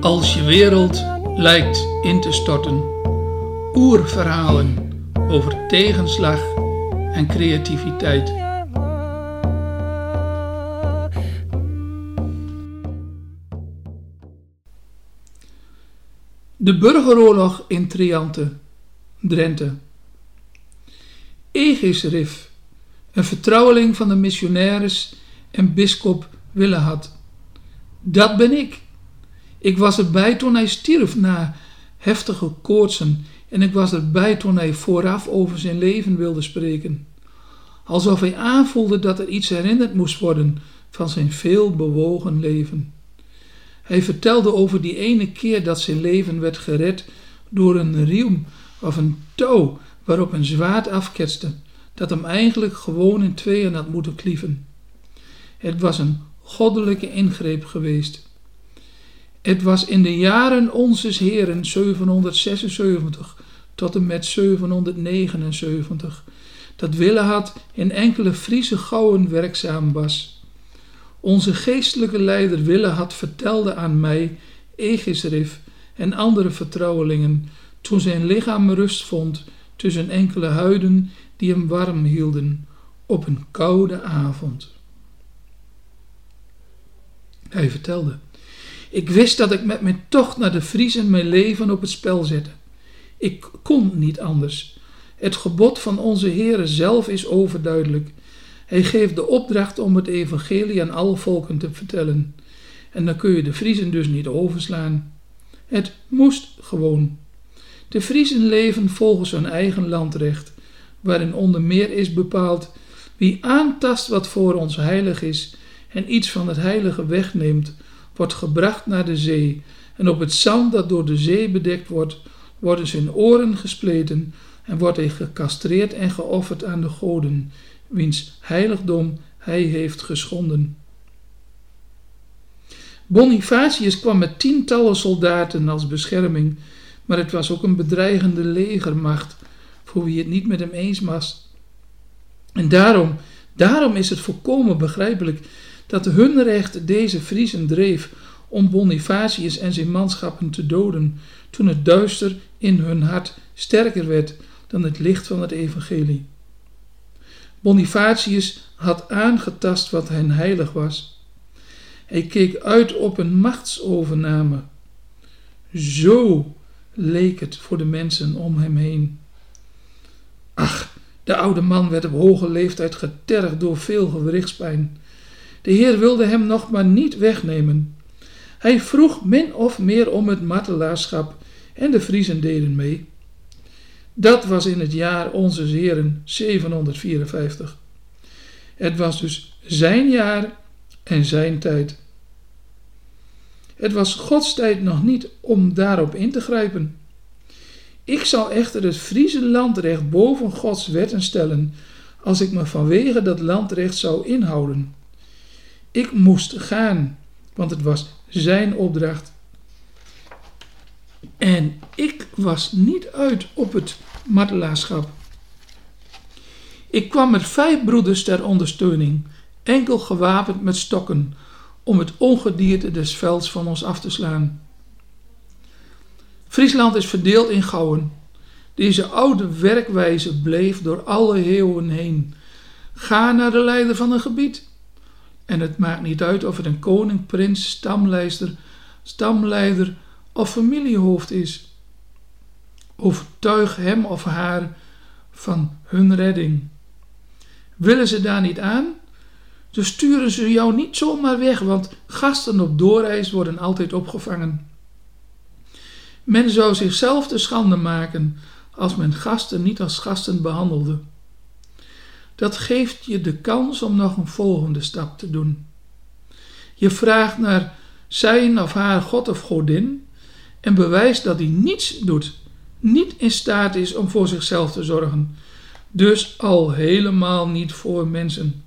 Als je wereld lijkt in te storten, oerverhalen over tegenslag en creativiteit. De burgeroorlog in Triante, Drenthe. Egisrif, een vertrouweling van de missionaris en bisschop Willehad. Dat ben ik. Ik was erbij toen hij stierf na heftige koortsen en ik was erbij toen hij vooraf over zijn leven wilde spreken. Alsof hij aanvoelde dat er iets herinnerd moest worden van zijn veel bewogen leven. Hij vertelde over die ene keer dat zijn leven werd gered door een riem of een touw waarop een zwaard afketste, dat hem eigenlijk gewoon in tweeën had moeten klieven. Het was een goddelijke ingreep geweest. Het was in de jaren onzes Heren 776 tot en met 779 dat Willehad in enkele Friese gouwen werkzaam was. Onze geestelijke leider Willehad vertelde aan mij, Egisrif en andere vertrouwelingen, toen zijn lichaam rust vond tussen enkele huiden die hem warm hielden, op een koude avond. Hij vertelde: Ik wist dat ik met mijn tocht naar de Friezen mijn leven op het spel zette. Ik kon niet anders. Het gebod van onze Heere zelf is overduidelijk. Hij geeft de opdracht om het evangelie aan alle volken te vertellen. En dan kun je de Friezen dus niet overslaan. Het moest gewoon. De Friezen leven volgens hun eigen landrecht, waarin onder meer is bepaald wie aantast wat voor ons heilig is en iets van het heilige wegneemt, wordt gebracht naar de zee, en op het zand dat door de zee bedekt wordt, worden zijn oren gespleten en wordt hij gecastreerd en geofferd aan de goden, wiens heiligdom hij heeft geschonden. Bonifatius kwam met tientallen soldaten als bescherming, maar het was ook een bedreigende legermacht voor wie het niet met hem eens was. En daarom, daarom is het volkomen begrijpelijk dat hun recht deze Friezen dreef om Bonifatius en zijn manschappen te doden, toen het duister in hun hart sterker werd dan het licht van het evangelie. Bonifatius had aangetast wat hen heilig was. Hij keek uit op een machtsovername. Zo leek het voor de mensen om hem heen. Ach, de oude man werd op hoge leeftijd getergd door veel gewrichtspijn. De Heer wilde hem nog maar niet wegnemen. Hij vroeg min of meer om het martelaarschap en de Friezen deden mee. Dat was in het jaar onze Heren 754. Het was dus zijn jaar en zijn tijd. Het was Gods tijd nog niet om daarop in te grijpen. Ik zal echter het Friese landrecht boven Gods wetten stellen, als ik me vanwege dat landrecht zou inhouden. Ik moest gaan, want het was zijn opdracht. En ik was niet uit op het martelaarschap. Ik kwam met vijf broeders ter ondersteuning, enkel gewapend met stokken, om het ongedierte des velds van ons af te slaan. Friesland is verdeeld in gouwen. Deze oude werkwijze bleef door alle eeuwen heen. Ga naar de leider van een gebied. En het maakt niet uit of het een koning, prins, stamleider, stamleider of familiehoofd is. Overtuig hem of haar van hun redding. Willen ze daar niet aan? Dan sturen ze jou niet zomaar weg, want gasten op doorreis worden altijd opgevangen. Men zou zichzelf te schande maken als men gasten niet als gasten behandelde. Dat geeft je de kans om nog een volgende stap te doen. Je vraagt naar zijn of haar God of Godin en bewijst dat hij niets doet, niet in staat is om voor zichzelf te zorgen, dus al helemaal niet voor mensen.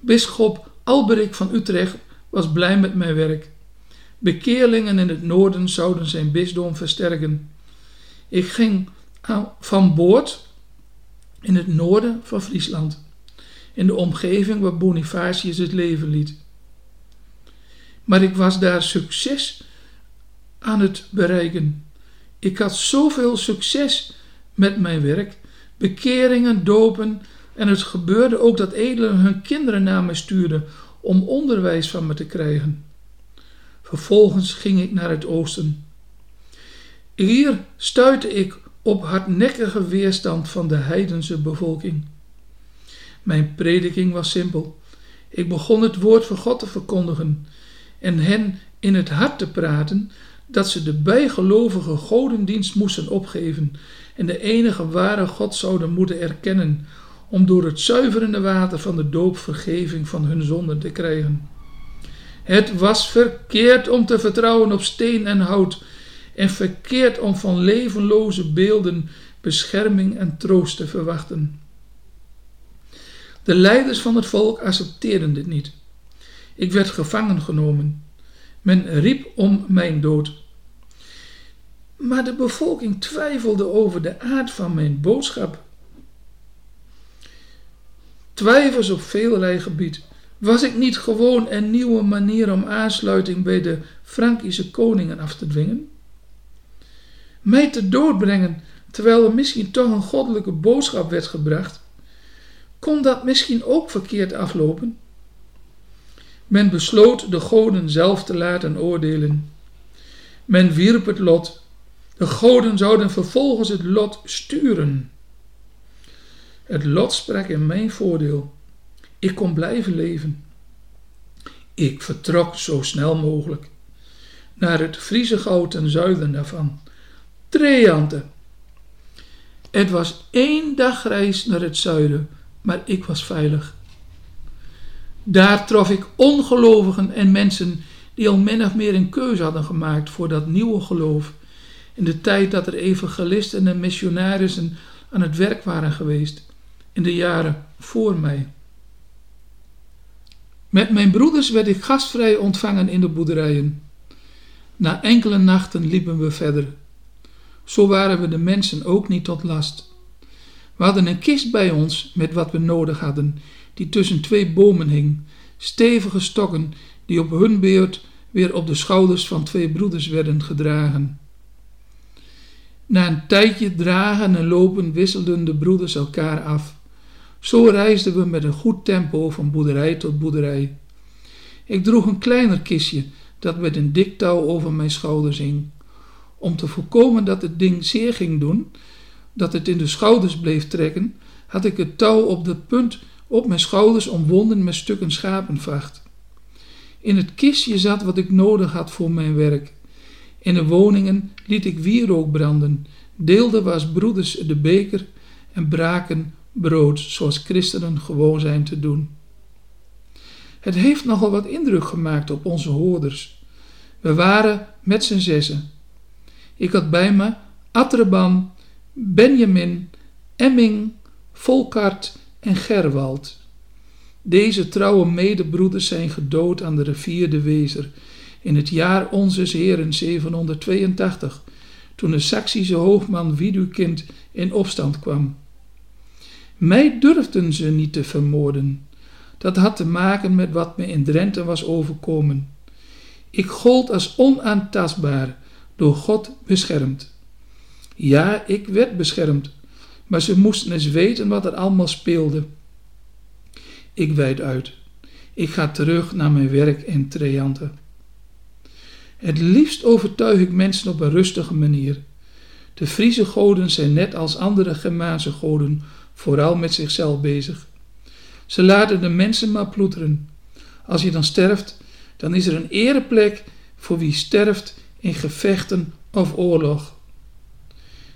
Bisschop Alberik van Utrecht was blij met mijn werk. Bekeerlingen in het noorden zouden zijn bisdom versterken. Ik ging van boord in het noorden van Friesland, in de omgeving waar Bonifatius het leven liet. maar ik was daar succes aan het bereiken. Ik had zoveel succes met mijn werk, bekeringen, dopen en het gebeurde ook dat edelen hun kinderen naar me stuurden om onderwijs van me te krijgen. Vervolgens ging ik naar het oosten. Hier stuitte ik op hardnekkige weerstand van de heidense bevolking. Mijn prediking was simpel. Ik begon het woord van God te verkondigen en hen in het hart te praten dat ze de bijgelovige godendienst moesten opgeven en de enige ware God zouden moeten erkennen om door het zuiverende water van de doop vergeving van hun zonden te krijgen. Het was verkeerd om te vertrouwen op steen en hout en verkeerd om van levenloze beelden bescherming en troost te verwachten. De leiders van het volk accepteerden dit niet. Ik werd gevangen genomen. Men riep om mijn dood. Maar de bevolking twijfelde over de aard van mijn boodschap. Twijfels op veelrei gebied. Was ik niet gewoon een nieuwe manier om aansluiting bij de Frankische koningen af te dwingen? Mij te doodbrengen terwijl er misschien toch een goddelijke boodschap werd gebracht, kon dat misschien ook verkeerd aflopen? Men besloot de goden zelf te laten oordelen. Men wierp het lot. De goden zouden vervolgens het lot sturen. Het lot sprak in mijn voordeel. Ik kon blijven leven. Ik vertrok zo snel mogelijk naar het Friese goud ten zuiden daarvan. Het was één dagreis naar het zuiden, maar ik was veilig. Daar trof ik ongelovigen en mensen die al min of meer een keuze hadden gemaakt voor dat nieuwe geloof, in de tijd dat er evangelisten en missionarissen aan het werk waren geweest, in de jaren voor mij. Met mijn broeders werd ik gastvrij ontvangen in de boerderijen. Na enkele nachten liepen we verder. Zo waren we de mensen ook niet tot last. We hadden een kist bij ons met wat we nodig hadden, die tussen twee bomen hing, stevige stokken die op hun beurt weer op de schouders van twee broeders werden gedragen. Na een tijdje dragen en lopen wisselden de broeders elkaar af. Zo reisden we met een goed tempo van boerderij tot boerderij. Ik droeg een kleiner kistje dat met een dik touw over mijn schouders hing. Om te voorkomen dat het ding zeer ging doen, dat het in de schouders bleef trekken, had ik het touw op de punt op mijn schouders omwonden met stukken schapenvacht. In het kistje zat wat ik nodig had voor mijn werk. In de woningen liet ik wierook branden, deelde was broeders de beker en braken brood, zoals christenen gewoon zijn te doen. Het heeft nogal wat indruk gemaakt op onze hoorders. We waren met z'n zessen. Ik had bij me Atreban, Benjamin, Emming, Volkart en Gerwald. Deze trouwe medebroeders zijn gedood aan de rivier de Wezer in het jaar Onzes Heren 782, toen de Saksische hoogman Widukind in opstand kwam. Mij durfden ze niet te vermoorden. Dat had te maken met wat me in Drenthe was overkomen. Ik gold als onaantastbaar, door God beschermd. Ja, ik werd beschermd, maar ze moesten eens weten wat er allemaal speelde. Ik wijd uit. Ik ga terug naar mijn werk in Treante. Het liefst overtuig ik mensen op een rustige manier. De Friese goden zijn net als andere Germaanse goden vooral met zichzelf bezig. Ze laten de mensen maar ploeteren. Als je dan sterft, dan is er een ereplek voor wie sterft in gevechten of oorlog.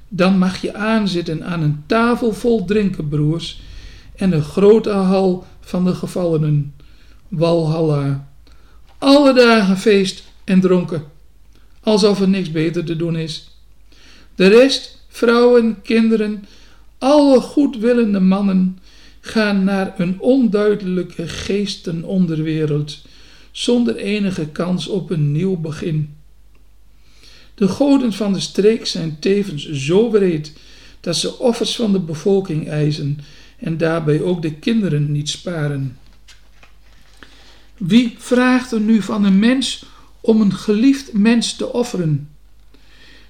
Dan mag je aanzitten aan een tafel vol drinken, broers, en de grote hal van de gevallenen, Walhalla. Alle dagen feest en dronken, alsof er niks beter te doen is. De rest, vrouwen, kinderen, alle goedwillende mannen, gaan naar een onduidelijke geestenonderwereld, zonder enige kans op een nieuw begin. De goden van de streek zijn tevens zo breed dat ze offers van de bevolking eisen en daarbij ook de kinderen niet sparen. Wie vraagt er nu van een mens om een geliefd mens te offeren?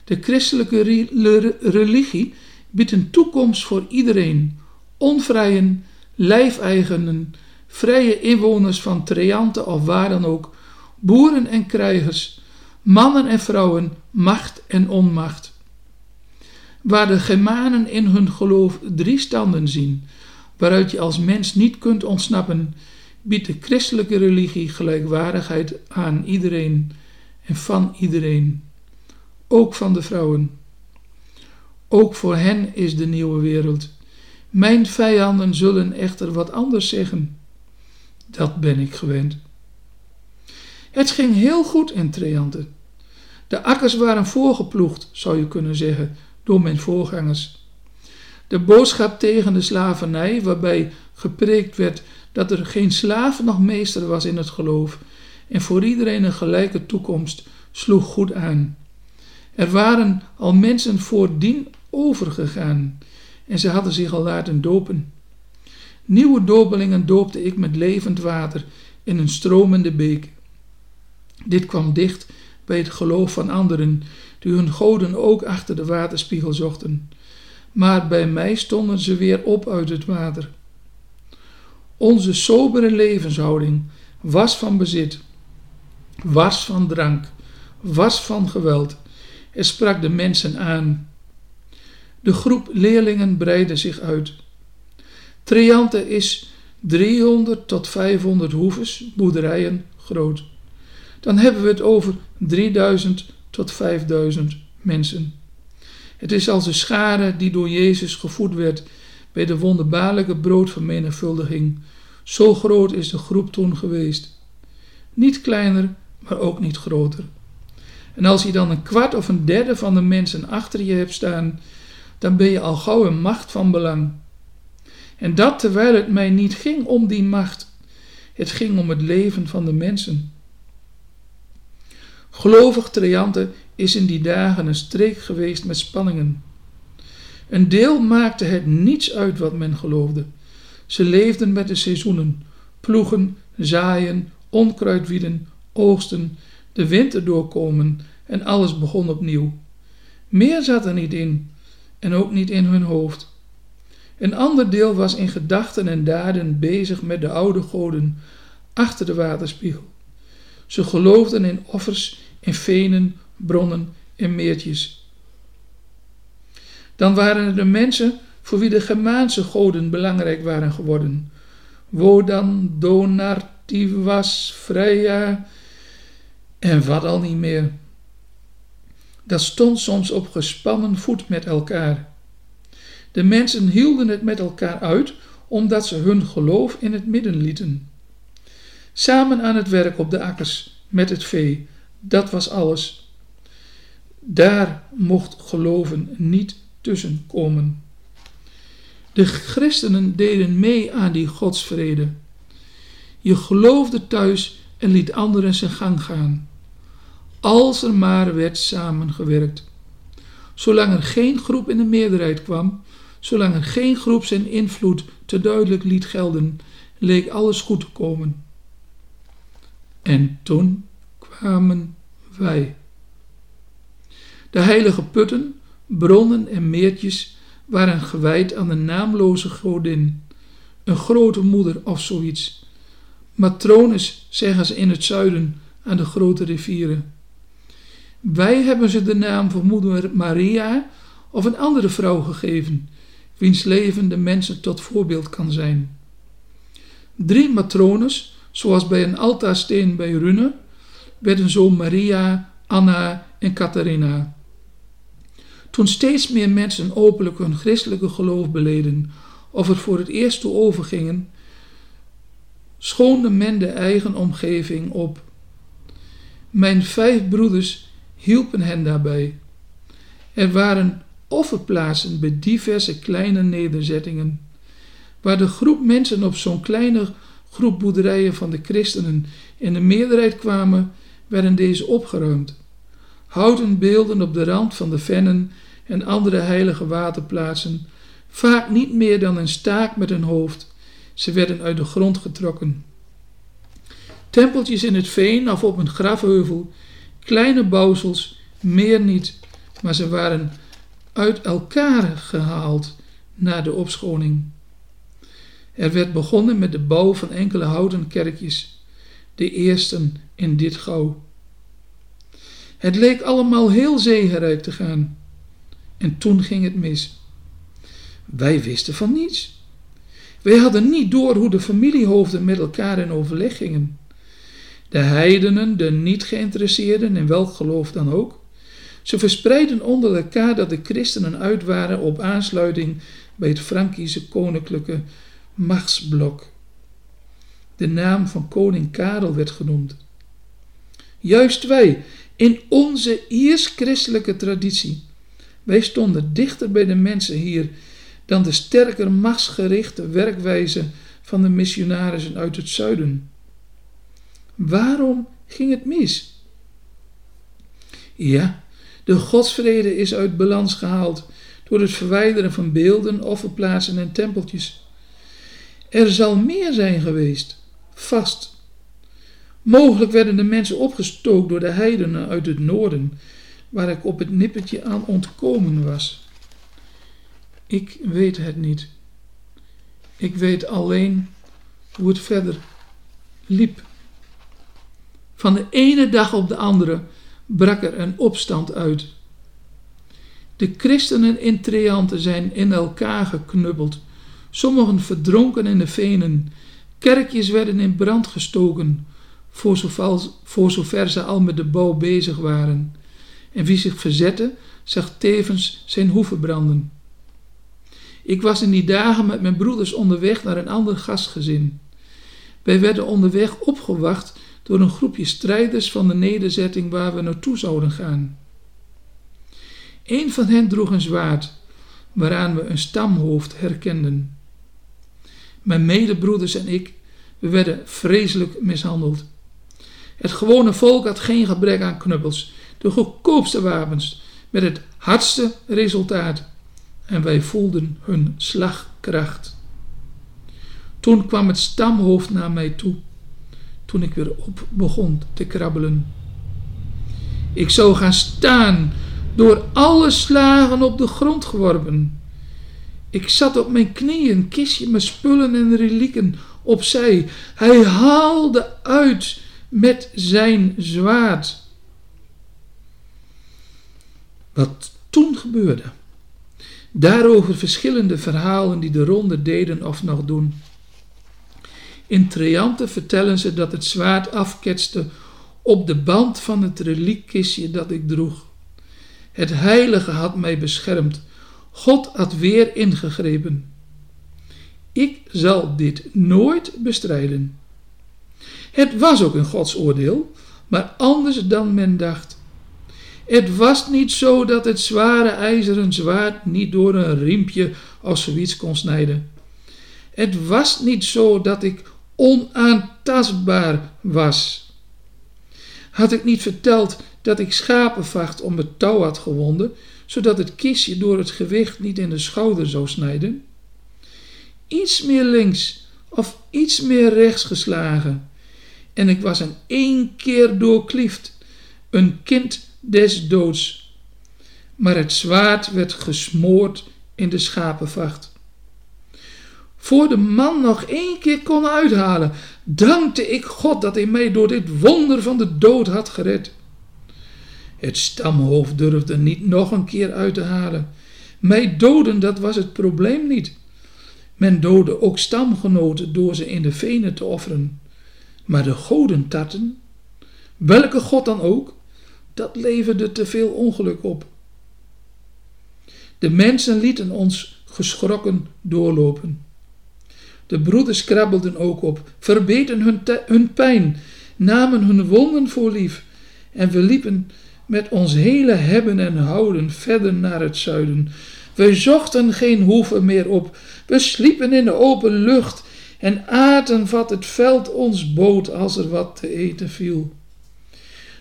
De christelijke religie biedt een toekomst voor iedereen, onvrijen, lijfeigenen, vrije inwoners van Treante of waar dan ook, boeren en krijgers, mannen en vrouwen, macht en onmacht. Waar de Germanen in hun geloof drie standen zien, waaruit je als mens niet kunt ontsnappen, biedt de christelijke religie gelijkwaardigheid aan iedereen en van iedereen, ook van de vrouwen. Ook voor hen is de nieuwe wereld. Mijn vijanden zullen echter wat anders zeggen. Dat ben ik gewend. Het ging heel goed in Treante. De akkers waren voorgeploegd, zou je kunnen zeggen, door mijn voorgangers. De boodschap tegen de slavernij, waarbij gepreekt werd dat er geen slaaf nog meester was in het geloof en voor iedereen een gelijke toekomst, sloeg goed aan. Er waren al mensen voordien overgegaan en ze hadden zich al laten dopen. Nieuwe dopelingen doopte ik met levend water in een stromende beek. Dit kwam dicht bij het geloof van anderen, die hun goden ook achter de waterspiegel zochten. Maar bij mij stonden ze weer op uit het water. Onze sobere levenshouding was van bezit, was van drank, was van geweld. Het sprak de mensen aan. De groep leerlingen breidde zich uit. Triante is 300 tot 500 hoeves, boerderijen groot. Dan hebben we het over 3000 tot 5000 mensen. Het is als een schare die door Jezus gevoed werd bij de wonderbaarlijke broodvermenigvuldiging. Zo groot is de groep toen geweest. Niet kleiner, maar ook niet groter. En als je dan een kwart of een derde van de mensen achter je hebt staan, dan ben je al gauw een macht van belang. En dat terwijl het mij niet ging om die macht, het ging om het leven van de mensen. Gelovig Triante is in die dagen een streek geweest met spanningen. Een deel maakte het niets uit wat men geloofde. Ze leefden met de seizoenen, ploegen, zaaien, onkruid wieden, oogsten, de winter doorkomen en alles begon opnieuw. Meer zat er niet in en ook niet in hun hoofd. Een ander deel was in gedachten en daden bezig met de oude goden achter de waterspiegel. Ze geloofden in offers, in venen, bronnen en meertjes. Dan waren er de mensen voor wie de Germaanse goden belangrijk waren geworden. Wodan, Donar, Tivas, Freya en wat al niet meer. Dat stond soms op gespannen voet met elkaar. De mensen hielden het met elkaar uit omdat ze hun geloof in het midden lieten. Samen aan het werk op de akkers, met het vee, dat was alles. Daar mocht geloven niet tussen komen. De christenen deden mee aan die godsvrede. Je geloofde thuis en liet anderen zijn gang gaan. Als er maar werd samengewerkt. Zolang er geen groep in de meerderheid kwam, zolang er geen groep zijn invloed te duidelijk liet gelden, leek alles goed te komen. En toen kwamen wij. De heilige putten, bronnen en meertjes waren gewijd aan de naamloze godin, een grote moeder of zoiets. Matrones zeggen ze in het zuiden aan de grote rivieren. Wij hebben ze de naam van moeder Maria of een andere vrouw gegeven, wiens leven de mensen tot voorbeeld kan zijn. Drie matrones, zoals bij een altaarsteen bij Runne, werden zo Maria, Anna en Catharina. Toen steeds meer mensen openlijk hun christelijke geloof beleden of er voor het eerst toe overgingen, schoonde men de eigen omgeving op. Mijn vijf broeders hielpen hen daarbij. Er waren offerplaatsen bij diverse kleine nederzettingen, waar de groep mensen op zo'n kleine groep boerderijen van de christenen in de meerderheid kwamen, werden deze opgeruimd. Houten beelden op de rand van de vennen en andere heilige waterplaatsen, vaak niet meer dan een staak met een hoofd. Ze werden uit de grond getrokken. Tempeltjes in het veen of op een grafheuvel, kleine bouwsels, meer niet, maar ze waren uit elkaar gehaald na de opschoning. Er werd begonnen met de bouw van enkele houten kerkjes, de eersten in dit gauw. Het leek allemaal heel zegenrijk te gaan. En toen ging het mis. Wij wisten van niets. Wij hadden niet door hoe de familiehoofden met elkaar in overleg gingen. De heidenen, de niet geïnteresseerden, in welk geloof dan ook, ze verspreidden onder elkaar dat de christenen uit waren op aansluiting bij het Frankische koninklijke machtsblok. De naam van koning Karel werd genoemd. Juist wij, in onze iers-christelijke traditie, wij stonden dichter bij de mensen hier dan de sterker machtsgerichte werkwijze van de missionarissen uit het zuiden. Waarom ging het mis? Ja, de godsvrede is uit balans gehaald door het verwijderen van beelden, offerplaatsen en tempeltjes. Er zal meer zijn geweest, vast. Mogelijk werden de mensen opgestookt door de heidenen uit het noorden, waar ik op het nippertje aan ontkomen was. Ik weet het niet. Ik weet alleen hoe het verder liep. Van de ene dag op de andere brak er een opstand uit. De christenen in Treante zijn in elkaar geknubbeld, sommigen verdronken in de venen, kerkjes werden in brand gestoken, voor zover, voor zover ze al met de bouw bezig waren. En wie zich verzette, zag tevens zijn hoeven branden. Ik was in die dagen met mijn broeders onderweg naar een ander gastgezin. Wij werden onderweg opgewacht door een groepje strijders van de nederzetting waar we naartoe zouden gaan. Een van hen droeg een zwaard, waaraan we een stamhoofd herkenden. Mijn medebroeders en ik, we werden vreselijk mishandeld. Het gewone volk had geen gebrek aan knuppels, de goedkoopste wapens, met het hardste resultaat. En wij voelden hun slagkracht. Toen kwam het stamhoofd naar mij toe toen ik weer op begon te krabbelen. Ik zou gaan staan, door alle slagen op de grond geworpen. Ik zat op mijn knieën, kistje mijn spullen en relieken opzij. Hij haalde uit met zijn zwaard. Wat toen gebeurde. Daarover verschillende verhalen die de ronde deden of nog doen. In Triante vertellen ze dat het zwaard afketste op de band van het reliekkistje dat ik droeg. Het heilige had mij beschermd. God had weer ingegrepen. Ik zal dit nooit bestrijden. Het was ook een Gods oordeel, maar anders dan men dacht. Het was niet zo dat het zware ijzeren zwaard niet door een riempje of zoiets kon snijden. Het was niet zo dat ik onaantastbaar was. Had ik niet verteld dat ik schapenvacht om het touw had gewonden, zodat het kistje door het gewicht niet in de schouder zou snijden? Iets meer links of iets meer rechts geslagen, en ik was in één keer doorkliefd, een kind des doods. Maar het zwaard werd gesmoord in de schapenvacht. Voor de man nog één keer kon uithalen, dankte ik God dat hij mij door dit wonder van de dood had gered. Het stamhoofd durfde niet nog een keer uit te halen. Mij doden, dat was het probleem niet. Men doodde ook stamgenoten door ze in de venen te offeren. Maar de godentatten, welke god dan ook, dat leverde te veel ongeluk op. De mensen lieten ons geschrokken doorlopen. De broeders krabbelden ook op, verbeten hun, hun pijn, namen hun wonden voor lief en we liepen met ons hele hebben en houden verder naar het zuiden. We zochten geen hoeven meer op, we sliepen in de open lucht en aten wat het veld ons bood als er wat te eten viel.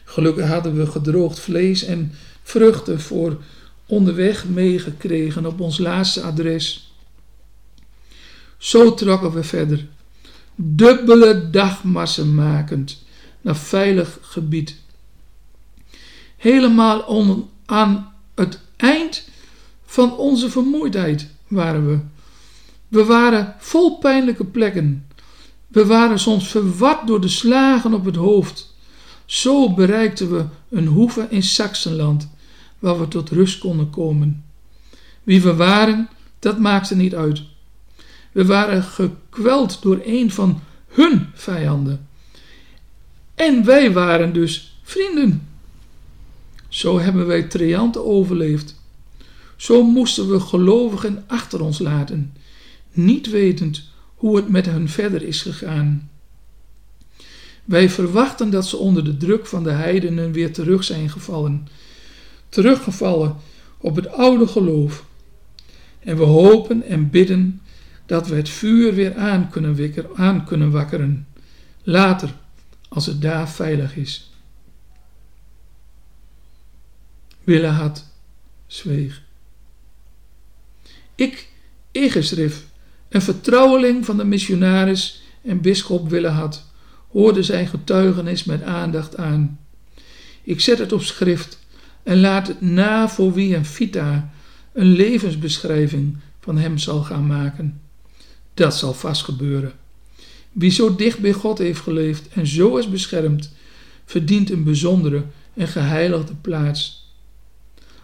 Gelukkig hadden we gedroogd vlees en vruchten voor onderweg meegekregen op ons laatste adres. Zo trokken we verder, dubbele dagmassen makend naar veilig gebied. Helemaal aan het eind van onze vermoeidheid waren we. We waren vol pijnlijke plekken. We waren soms verward door de slagen op het hoofd. Zo bereikten we een hoeve in Saxenland, waar we tot rust konden komen. Wie we waren, dat maakte niet uit. We waren gekweld door een van hun vijanden. En wij waren dus vrienden. Zo hebben wij trianten overleefd. Zo moesten we gelovigen achter ons laten, niet wetend hoe het met hen verder is gegaan. Wij verwachten dat ze onder de druk van de heidenen weer terug zijn gevallen, teruggevallen op het oude geloof. En we hopen en bidden dat we het vuur weer aan kunnen, wikker, aan kunnen wakkeren, later, als het daar veilig is. Willehad zweeg. Ik, Egesrif, een vertrouweling van de missionaris en bisschop Willehad, hoorde zijn getuigenis met aandacht aan. Ik zet het op schrift en laat het na voor wie een vita, een levensbeschrijving van hem zal gaan maken. Dat zal vast gebeuren. Wie zo dicht bij God heeft geleefd en zo is beschermd, verdient een bijzondere en geheiligde plaats.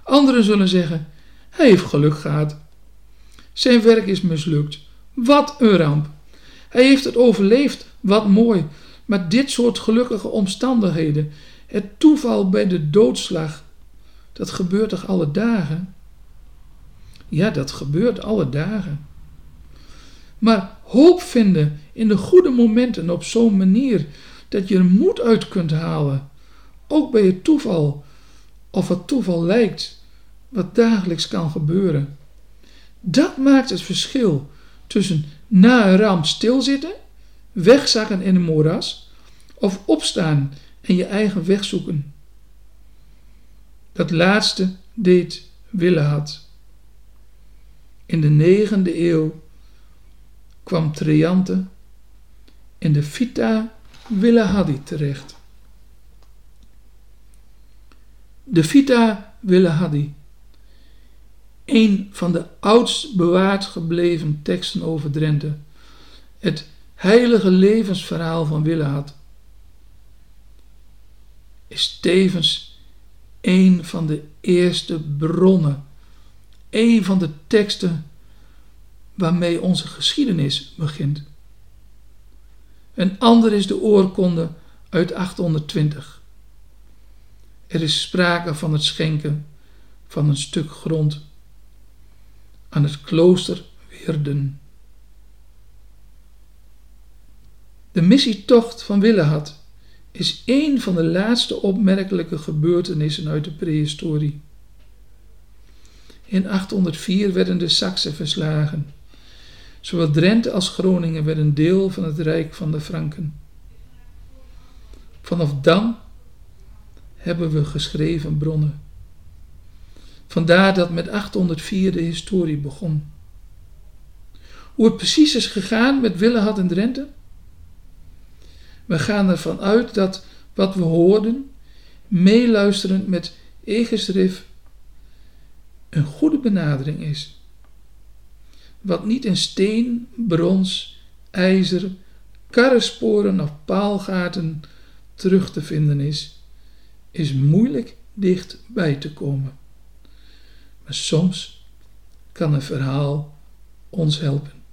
Anderen zullen zeggen: Hij heeft geluk gehad. Zijn werk is mislukt. Wat een ramp. Hij heeft het overleefd. Wat mooi. Maar dit soort gelukkige omstandigheden, het toeval bij de doodslag, dat gebeurt toch alle dagen? Ja, dat gebeurt alle dagen. Maar hoop vinden in de goede momenten op zo'n manier dat je er moed uit kunt halen, ook bij het toeval, of het toeval lijkt, wat dagelijks kan gebeuren. Dat maakt het verschil tussen na een ramp stilzitten, wegzakken in een moeras, of opstaan en je eigen weg zoeken. Dat laatste deed Willehad. In de negende eeuw kwam Triante in de Vita Willehadi terecht. De Vita Willehadi, een van de oudst bewaard gebleven teksten over Drenthe, het heilige levensverhaal van Willehad, is tevens een van de eerste bronnen, een van de teksten waarmee onze geschiedenis begint. Een ander is de oorkonde uit 820. Er is sprake van het schenken van een stuk grond aan het klooster Weerden. De missietocht van Willehad is een van de laatste opmerkelijke gebeurtenissen uit de prehistorie. In 804 werden de Saksen verslagen. Zowel Drenthe als Groningen werden deel van het rijk van de Franken. Vanaf dan hebben we geschreven bronnen. Vandaar dat met 804 de historie begon. Hoe het precies is gegaan met Willehad en Drenthe? We gaan ervan uit dat wat we hoorden, meeluisterend met Egesrif, een goede benadering is wat niet in steen, brons, ijzer, karresporen of paalgaten terug te vinden is, is moeilijk dicht bij te komen. Maar soms kan een verhaal ons helpen.